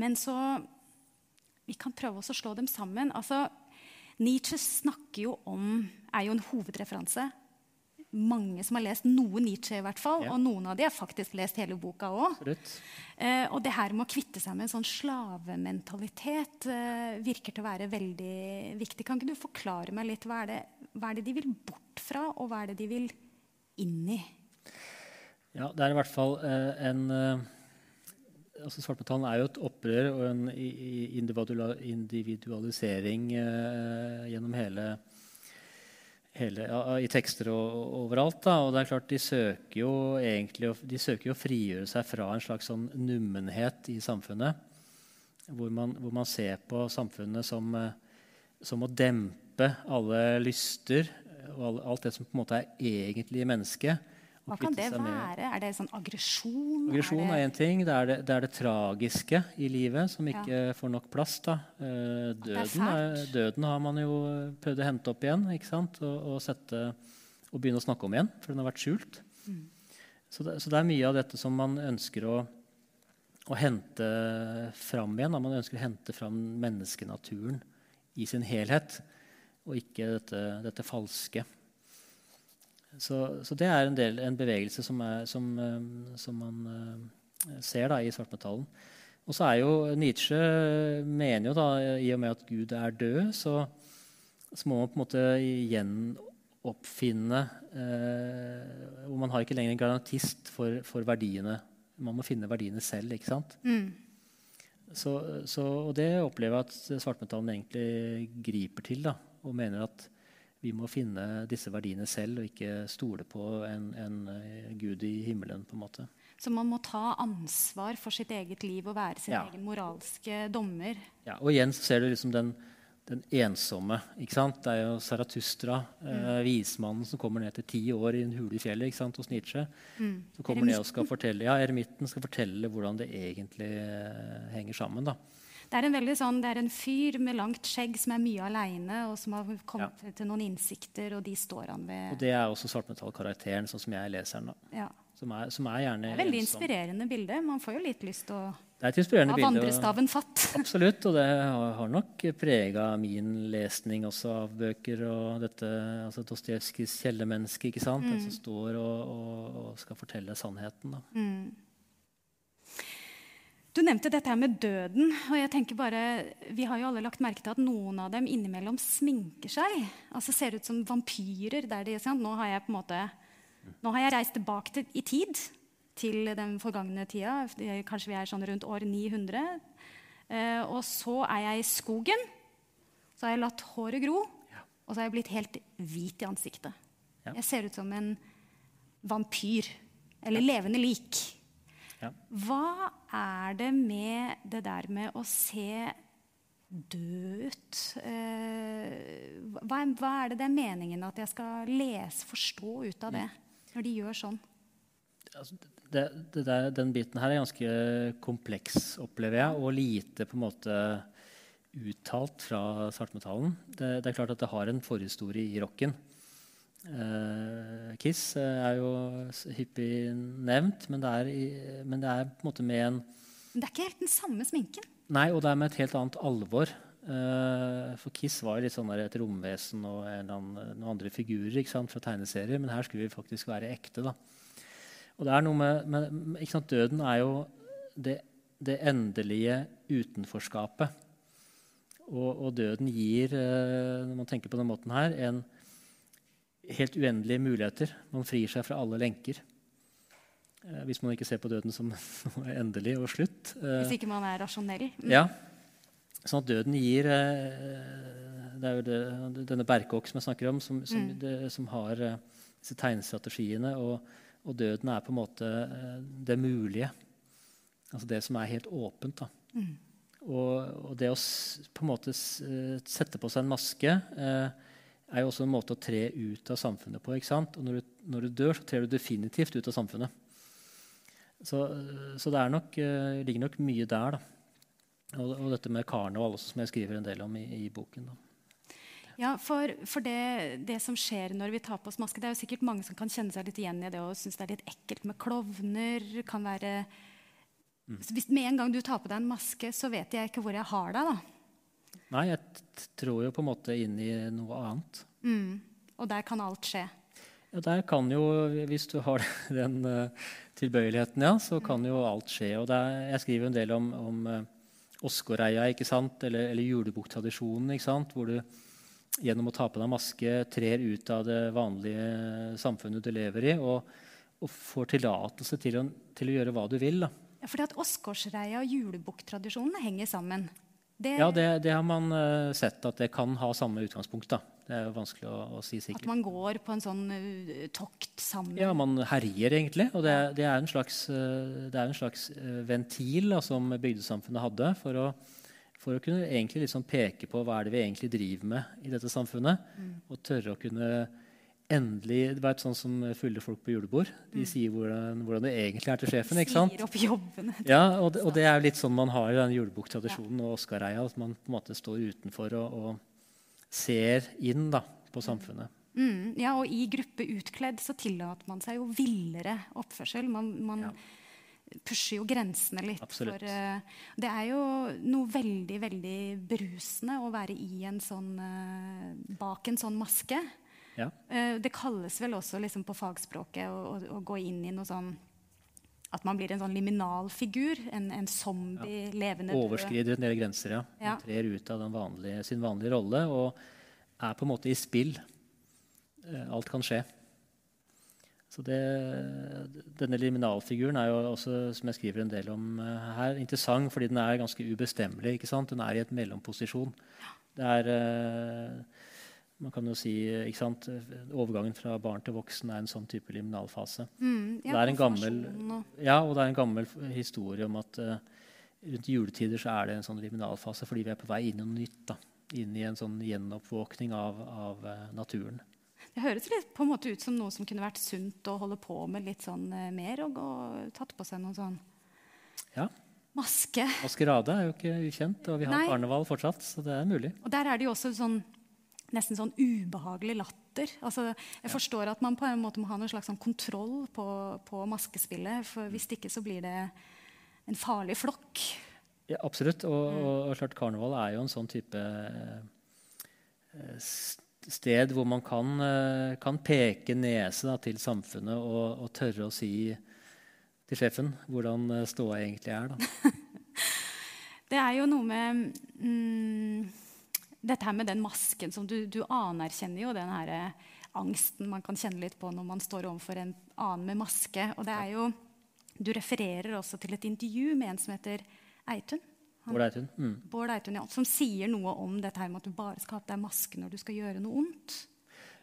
Men så Vi kan prøve å slå dem sammen. Altså, Nietzsche snakker jo om Er jo en hovedreferanse mange som har lest noe Nietzsche, i hvert fall, ja. og noen av de har faktisk lest hele boka òg. Eh, og det her med å kvitte seg med en sånn slavementalitet eh, virker til å være veldig viktig. Kan ikke du forklare meg litt hva er, det, hva er det de vil bort fra, og hva er det de vil inn i? Ja, det er i hvert fall eh, en eh, altså Svartmetallen er jo et opprør og en individualisering eh, gjennom hele hele, ja, i tekster og, overalt. Da. Og det er klart, de søker jo egentlig de søker jo å frigjøre seg fra en slags sånn nummenhet i samfunnet. Hvor man, hvor man ser på samfunnet som, eh, som, å dempe alle lyster og alt det som på en måte er egentlig mennesket. Hva kan det være? Er det sånn aggresjon? Aggresjon er én ting. Det er det, det er det, tragiske i livet som ikke ja. får nok plass. Da. Eh, døden, er, døden, har man jo prøvd å hente opp igjen? Og, og, sette, og begynne å snakke om igjen, for den har vært skjult. Mm. Så, det, så, det, er mye av dette som man ønsker å, å hente fram igjen. Da. Man ønsker å hente fram menneskenaturen i sin helhet, og ikke dette, dette falske. Så, så, det er en, del, en bevegelse som, er, som, eh, som man uh, ser da, i svartmetallen. Og så er jo Nietzsche mener jo da, i og med at Gud er død, så, så må man på en måte gjenoppfinne eh, Og man har ikke lenger en garantist for, for, verdiene. Man må finne verdiene selv. ikke sant? Mm. Så, så, og det opplever jeg at svartmetallen egentlig griper til. da, Og mener at vi må finne disse verdiene selv og ikke stole på en, en, eh, gud i himmelen. på en måte. Så man må ta ansvar for sitt eget liv og være sin ja. egen moralske dommer? Ja, og igjen så ser du liksom den, den ensomme. ikke sant? Det er jo Zarathustra, eh, mm. eh, vismannen som kommer ned til ti år i en hule i fjellet ikke sant, hos Nietzsche. Mm. Så kommer ned og skal fortelle, ja, Eremitten skal fortelle hvordan det egentlig eh, henger sammen. da. Det er, en sånn, det er en fyr med langt skjegg som er mye aleine, og som har kommet ja. til noen innsikter, og de står han ved. Og det er også svartmetallkarakteren, sånn som jeg leser den. Ja. Som, er, som er gjerne Det er veldig inspirerende bilde. Man får jo litt lyst til å det er et inspirerende ha vandrestaven fatt. Absolutt, og det har nok prega min lesning også av bøker og dette altså Dostojevskijs kjellermenneske, ikke sant? Mm. Den som står og, og, og, skal fortelle sannheten. da. Mm. Du nevnte dette her med døden. og jeg tenker bare, Vi har jo alle lagt merke til at noen av dem innimellom sminker seg. altså Ser ut som vampyrer. der de, sant? Nå har jeg på en måte, nå har jeg reist tilbake til, i tid, til den forgangne tida. Kanskje vi er sånn rundt år 900. Eh, og så er jeg i skogen. Så har jeg latt håret gro. Og så har jeg blitt helt hvit i ansiktet. Jeg ser ut som en vampyr. Eller levende lik. Ja. Hva er det med det der med å se død ut? Eh, hva, hva, er det det er meningen at jeg skal lese, forstå ut av det, når de gjør sånn? Altså, det, det der, den biten her er ganske kompleks, opplever jeg, og lite på en måte uttalt fra svartmetallen. Det, det er klart at det har en forhistorie i rocken. Uh, Kiss er jo hyppig nevnt, men det, er, men det, er, på en måte med en Men det er ikke helt den samme sminken? Nei, og det er med et helt annet alvor. Uh, for Kiss var litt sånn et romvesen og annen, noen andre figurer sant, fra tegneserier, men her skulle vi faktisk være ekte. da. Og det er noe med, med sant, Døden er jo det, det endelige utenforskapet. Og, og, døden gir, når man tenker på den måten her, en, helt uendelige muligheter. Man frir seg fra alle lenker. Eh, hvis man ikke ser på døden som noe endelig og slutt. Eh, hvis ikke man er rasjonell. Mm. Ja. Sånn at døden gir eh, Det er jo det, denne Berkåk som jeg snakker om, som, som, mm. det, som har disse tegnestrategiene. Og, og, døden er på en måte det mulige. Altså det som er helt åpent. da. Mm. Og, og, det å på en måte sette på seg en maske eh, er jo også en måte å tre ut av samfunnet på. ikke sant? Og når du, når du dør, så trer du definitivt ut av samfunnet. Så, så det nok, uh, ligger nok mye der. da. Og, og dette med karneval også, som jeg skriver en del om i, i boken. da. Ja, for, for det, det, som skjer når vi tar på oss maske Det er jo sikkert mange som kan kjenne seg litt igjen i det og synes det er litt ekkelt med klovner. kan være... Mm. Hvis med en gang du tar på deg en maske, så vet jeg ikke hvor jeg har deg. da. Nei, jeg tror jo på en måte inn i noe annet. Mm. Og der kan alt skje? Ja, der kan jo, Hvis du har den uh, tilbøyeligheten, ja, så kan jo alt skje. Og der, jeg skriver en del om, om uh, Åsgårdreia ikke sant? eller, eller julebuktradisjonen. Hvor du gjennom å ta på deg maske trer ut av det vanlige samfunnet du lever i, og, og får tillatelse til, til, å gjøre hva du vil. Da. Ja, fordi at Åsgårdsreia og julebukktradisjonen henger sammen. Det, ja, det, det, har man uh, sett at det kan ha samme utgangspunkt. da. Det er jo vanskelig å, å, si sikkert. At man går på en sånn uh, tokt sammen? Ja, man herjer egentlig. Og det, det er en slags, uh, er en slags ventil da, som bygdesamfunnet hadde for å, for å kunne liksom peke på hva er det vi egentlig driver med i dette samfunnet. Mm. Og tørre å kunne endelig Det var et sånt som fulle folk på julebord. De sier hvordan, hvordan det egentlig er til sjefen. ikke sant? Sier opp jobben. Ja, og det, og det er jo litt sånn man har i den julebuktradisjonen og Oscar-reia. At man på en måte står utenfor og, og ser inn da, på samfunnet. Mm, ja, og i gruppe utkledd så tillater man seg jo villere oppførsel. Man, man Ja. pusher jo grensene litt. Absolutt. For, uh, det er jo noe veldig, veldig berusende å være i en sånn, uh, bak en sånn maske. Ja. Eh, det kalles vel også liksom på fagspråket å, å, å gå inn i noe sånn At man blir en sånn liminalfigur. En, en zombie, levende død. Overskrider en del grenser, ja. Ja. Man trer ut av den vanlige, sin vanlige rolle og er på en måte i spill. Eh, Alt kan skje. Så det, denne liminalfiguren er jo også, som jeg skriver en del om eh, her, interessant fordi den er ganske ubestemmelig. ikke sant? Den er i et mellomposisjon. Det er eh, man kan jo si, ikke sant? Overgangen fra barn til voksen er en sånn type liminalfase. Mm, ja, det er en gammel, ja, og det er en gammel historie om at uh, rundt juletider så er det en sånn liminalfase fordi vi er på vei inn i noe nytt. da. Inn i en sånn gjenoppvåkning av, av eh, naturen. Det høres litt på en måte ut som noe som kunne vært sunt å holde på med litt sånn eh, mer. Og, og tatt på seg noen sånn Ja, maske. Maskerade er jo ikke ukjent, og vi har Nei. karneval fortsatt, så det er mulig. Og der er det jo også sånn nesten sånn ubehagelig latter. Altså, jeg forstår at man på en måte må ha noen slags sånn kontroll på, på maskespillet. For hvis ikke så blir det en farlig flokk. Ja, absolutt. Og, og, og klart karneval er jo en sånn type eh, sted hvor man kan, eh, kan peke nese da, til samfunnet og, og tørre å si til sjefen hvordan eh, ståa egentlig er. Da. Det er jo noe med mm, dette her med den masken som du, du anerkjenner jo den her eh, angsten man kan kjenne litt på når man står overfor en annen med maske. Og det er jo Du refererer også til et intervju med en som heter Eitun. Han- Bård er. Mm. Bård Eitun, ja, som sier noe om dette her med at du bare skal ha på deg maske når du skal gjøre noe ondt.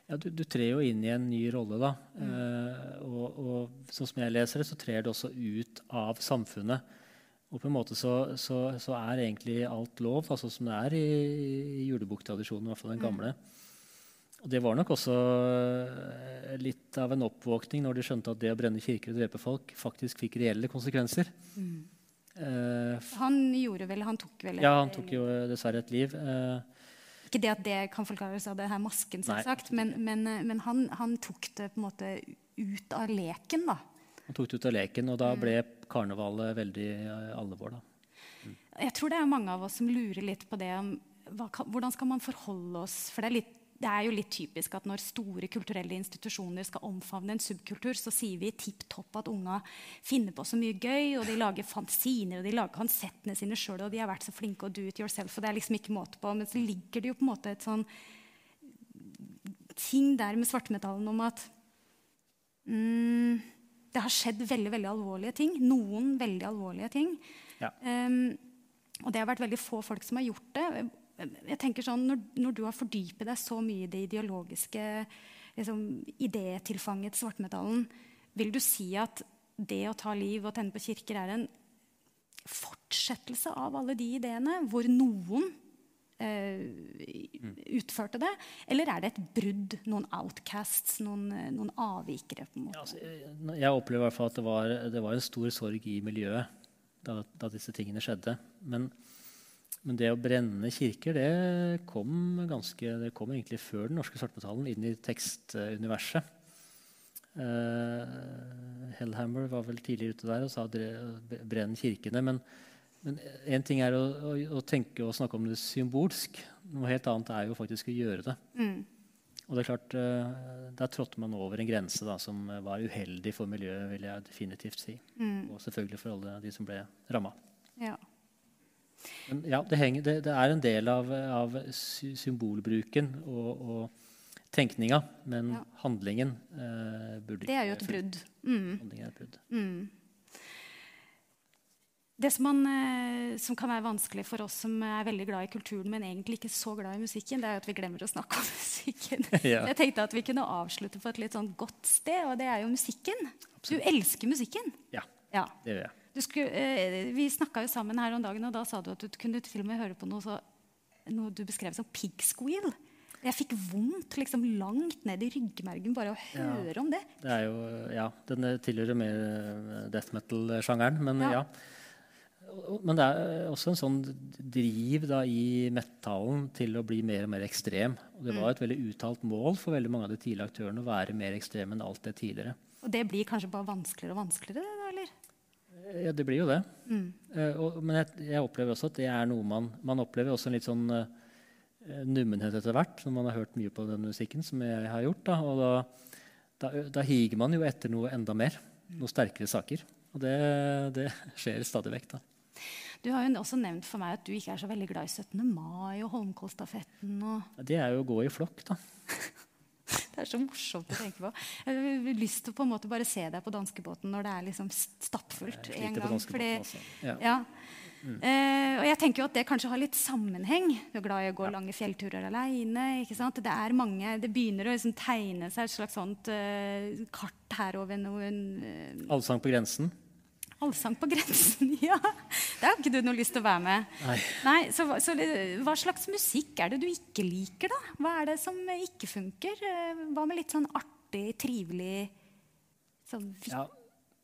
Ja, du, du trer jo inn i en ny rolle, da. Eh, og, og sånn som jeg leser det, så trer det også ut av samfunnet. Og på en måte så, så, så er egentlig alt lov, altså som det er i, i julebuktradisjonen, i hvert fall den gamle. Og det var nok også eh, litt av en oppvåkning når de skjønte at det å brenne kirker og drepe folk faktisk fikk reelle konsekvenser. Eh, f- Han gjorde vel, han tok vel ja, han tok jo eh, dessverre et liv. Eh, Ikke det at det kan forklares av det her masken, selvsagt, men, men, men han, han tok det på en måte ut av leken, da. Han tok det ut av leken, og da ble karnevalet veldig eh, alvor. da. Jeg tror det er mange av oss som lurer litt på det om hva, hvordan skal man forholde oss For det er, litt, det er jo litt typisk at når store kulturelle institusjoner skal omfavne en subkultur, så sier vi tipp topp at unga finner på så mye gøy, og de lager fanziner, og de lager konsertene sine sjøl, og de har vært så flinke å do it yourself, og det er liksom ikke måte på. Men så ligger det jo på en måte et sånn ting der med svartmetallen om at mm, det har skjedd veldig veldig alvorlige ting. Noen veldig alvorlige ting. Ja. Um, og det har vært veldig få folk som har gjort det. Jeg tenker sånn, Når, når du har fordypet deg så mye i det ideologiske liksom, idétilfanget til svartmetallen, vil du si at det å ta liv og tenne på kirker er en fortsettelse av alle de ideene, hvor noen utførte det? Eller er det et brudd, noen outcasts, noen, eh, noen avvikere? på en måte? Ja, altså, jeg- jeg opplever i hvert fall at det var, det var en stor sorg i miljøet da, da disse tingene skjedde. Men, men det å brenne kirker det kom, ganske, det kom egentlig før den norske svartmetallen inn i tekstuniverset. Uh, Hellhammer var vel tidlig ute der og sa brenn kirkene. Men, men en ting er å, å, å tenke og snakke om det symbolsk. Noe helt annet er jo faktisk å gjøre det. Mm. Og det er klart, eh, Der trådte man over en grense da, som var uheldig for miljøet, vil jeg definitivt si. Mm. Og selvfølgelig for alle de som ble ramma. Ja. Men ja, det, henger, det, det er en del av, av symbolbruken og, og tenkninga, men Ja. handlingen eh, burde Det er jo et brudd. Mm. Handlingen er et brudd. Mm. Det som, man, eh, som kan være vanskelig for oss som er veldig glad i kulturen, men egentlig ikke så glad i musikken, det er at vi glemmer å snakke om musikken. Ja. Jeg tenkte at vi kunne avslutte på et litt sånn godt sted, og det er jo musikken. Du elsker musikken. Ja, Ja. det gjør jeg. Du skulle, eh, vi snakka jo sammen her om dagen, og da sa du at du kunne til og med høre på noe, så, noe du beskrev som pig squeal. Jeg fikk vondt liksom langt ned i ryggmergen bare å Ja. høre om det. Det er jo, ja, Den tilhører mer eh, death metal-sjangeren, men Ja. ja. Men det er også en sånn driv da, i metallen til å bli mer og mer ekstrem. Og det Mm. var et veldig uttalt mål for veldig mange av de tidligere aktørene å være mer ekstreme enn alt det tidligere. Og det blir kanskje bare vanskeligere og vanskeligere, da, eller? Ja, det blir jo det. Mm. Uh, og, men jeg, jeg opplever også at det er noe man Man opplever også en litt sånn uh, nummenhet etter hvert når man har hørt mye på den musikken som jeg har gjort. Da, og da, da, da higer man jo etter noe enda mer. Noe sterkere saker. Og det, det skjer stadig vekk. da. Du har jo også nevnt for meg at du ikke er så veldig glad i 17. mai og Holmenkollstafetten. og Det er jo å gå i flokk, da. Det er så morsomt å tenke på. Jeg har lyst til å på en måte bare se deg på danskebåten når det er liksom stappfullt en gang. fordi- ja. Ja. Mm. Uh, og jeg tenker jo at det kanskje har litt sammenheng. Du er glad i å gå lange fjellturer aleine. Det er mange, det begynner å liksom tegne seg et slags sånt uh, kart her over noen uh, Allsang på grensen. Allsang på grensen, ja. Det har ikke du noe lyst til å være med. Nei. Nei, så, så Hva slags musikk er det du ikke liker, da? Hva er det som ikke funker? Eh, Hva med litt sånn artig, trivelig sånn vit Ja,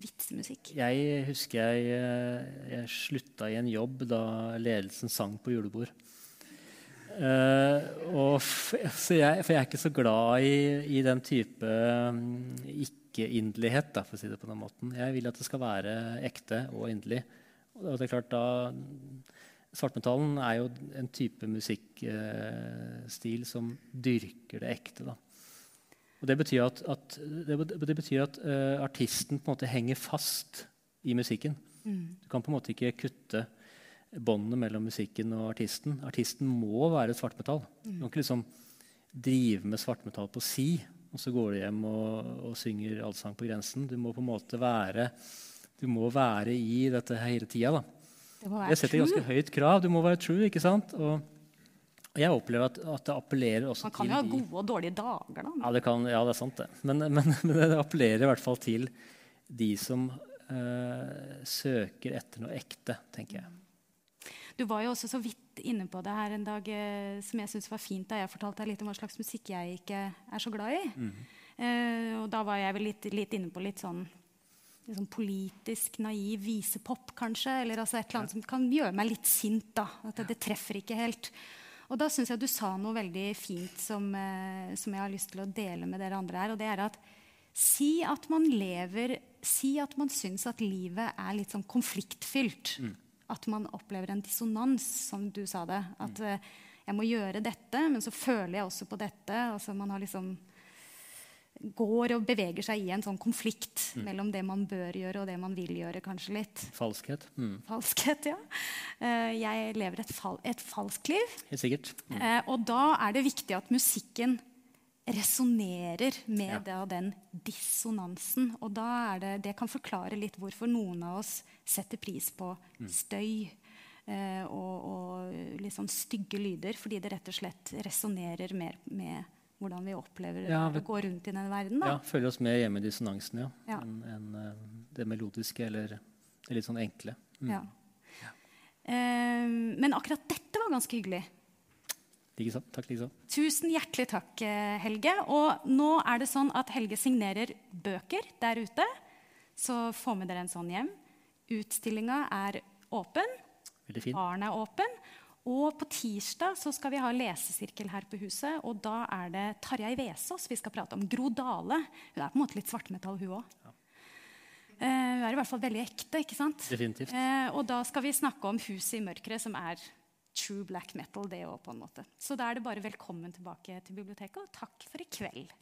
vitsemusikk? jeg husker jeg, eh, jeg slutta i en jobb da ledelsen sang på julebord. Uh, og jeg, for jeg er ikke så glad i, i den type um, ikke-inderlighet, for å si det på den måten. Jeg vil at det skal være ekte og inderlig. Og det er klart da Svartmetallen er jo en type musikkstil som dyrker det ekte. da. Og det betyr at, at, det, betyr at uh, artisten på en måte henger fast i musikken. Du kan på en måte ikke kutte båndet mellom musikken og artisten. Artisten må være svartmetall. Du kan ikke liksom drive med svartmetall på si, og så går du hjem og, og synger allsang på grensen. Du må på en måte være, du må være i dette hele tida. Det setter setter ganske høyt krav. Du må være true. ikke sant? Og, og jeg opplever at, at det appellerer også til Man kan jo ha de gode og dårlige dager, da. ja, det kan, ja, det er sant, det. Men, men, men det appellerer i hvert fall til de som eh, søker etter noe ekte, tenker jeg. Du var jo også så vidt inne på det her en dag eh, som jeg syntes var fint da jeg fortalte deg litt om hva slags musikk jeg ikke er så glad i. Eh, og da var jeg vel litt, litt inne på litt sånn, litt sånn politisk naiv visepop, kanskje. Eller altså et eller annet som kan gjøre meg litt sint. da, At det, det treffer ikke helt. Og da syns jeg du sa noe veldig fint som, eh, som jeg har lyst til å dele med dere andre her. Og det er at si at man lever Si at man syns at livet er litt sånn konfliktfylt. At man opplever en dissonans, som du sa det. At eh, jeg må gjøre dette, men så føler jeg også på dette. Altså man har liksom går og beveger seg i en sånn konflikt mellom det man bør gjøre, og det man vil gjøre, kanskje litt. Falskhet. Mm. Falskhet, ja. Eh, Jeg lever et, fal et falskt liv. Helt sikkert. Mm. Eh, og da er det viktig at musikken resonnerer med Ja. da den dissonansen. Og da er det, det kan forklare litt hvorfor noen av oss setter pris på Mm. støy eh, og, og litt sånn stygge lyder, fordi det rett og slett resonnerer mer med hvordan vi opplever Ja, å vi- gå rundt i den verden. Da. Ja, Følge oss mer hjemme i dissonansen ja. Ja. enn enn, eh, det melodiske eller det litt sånn enkle. Mm. Ja. Eh, men akkurat dette var ganske hyggelig. Likeså. Takk likeså. Tusen hjertelig takk, eh, Helge. Og nå er det sånn at Helge signerer bøker der ute. Så få med dere en sånn hjem. Utstillinga er åpen. Veldig fint. Baren er åpen. Og på tirsdag så skal vi ha lesesirkel her på huset. Og da er det Tarjei Vesaas vi skal prate om. Gro Dale. Hun er på en måte litt svartmetall, hun òg. hun er i hvert fall veldig ekte. ikke sant? Definitivt. Uh, og da skal vi snakke om Huset i mørket, som er true black metal, det òg, på en måte. Så da er det bare velkommen tilbake til biblioteket, og takk for i kveld.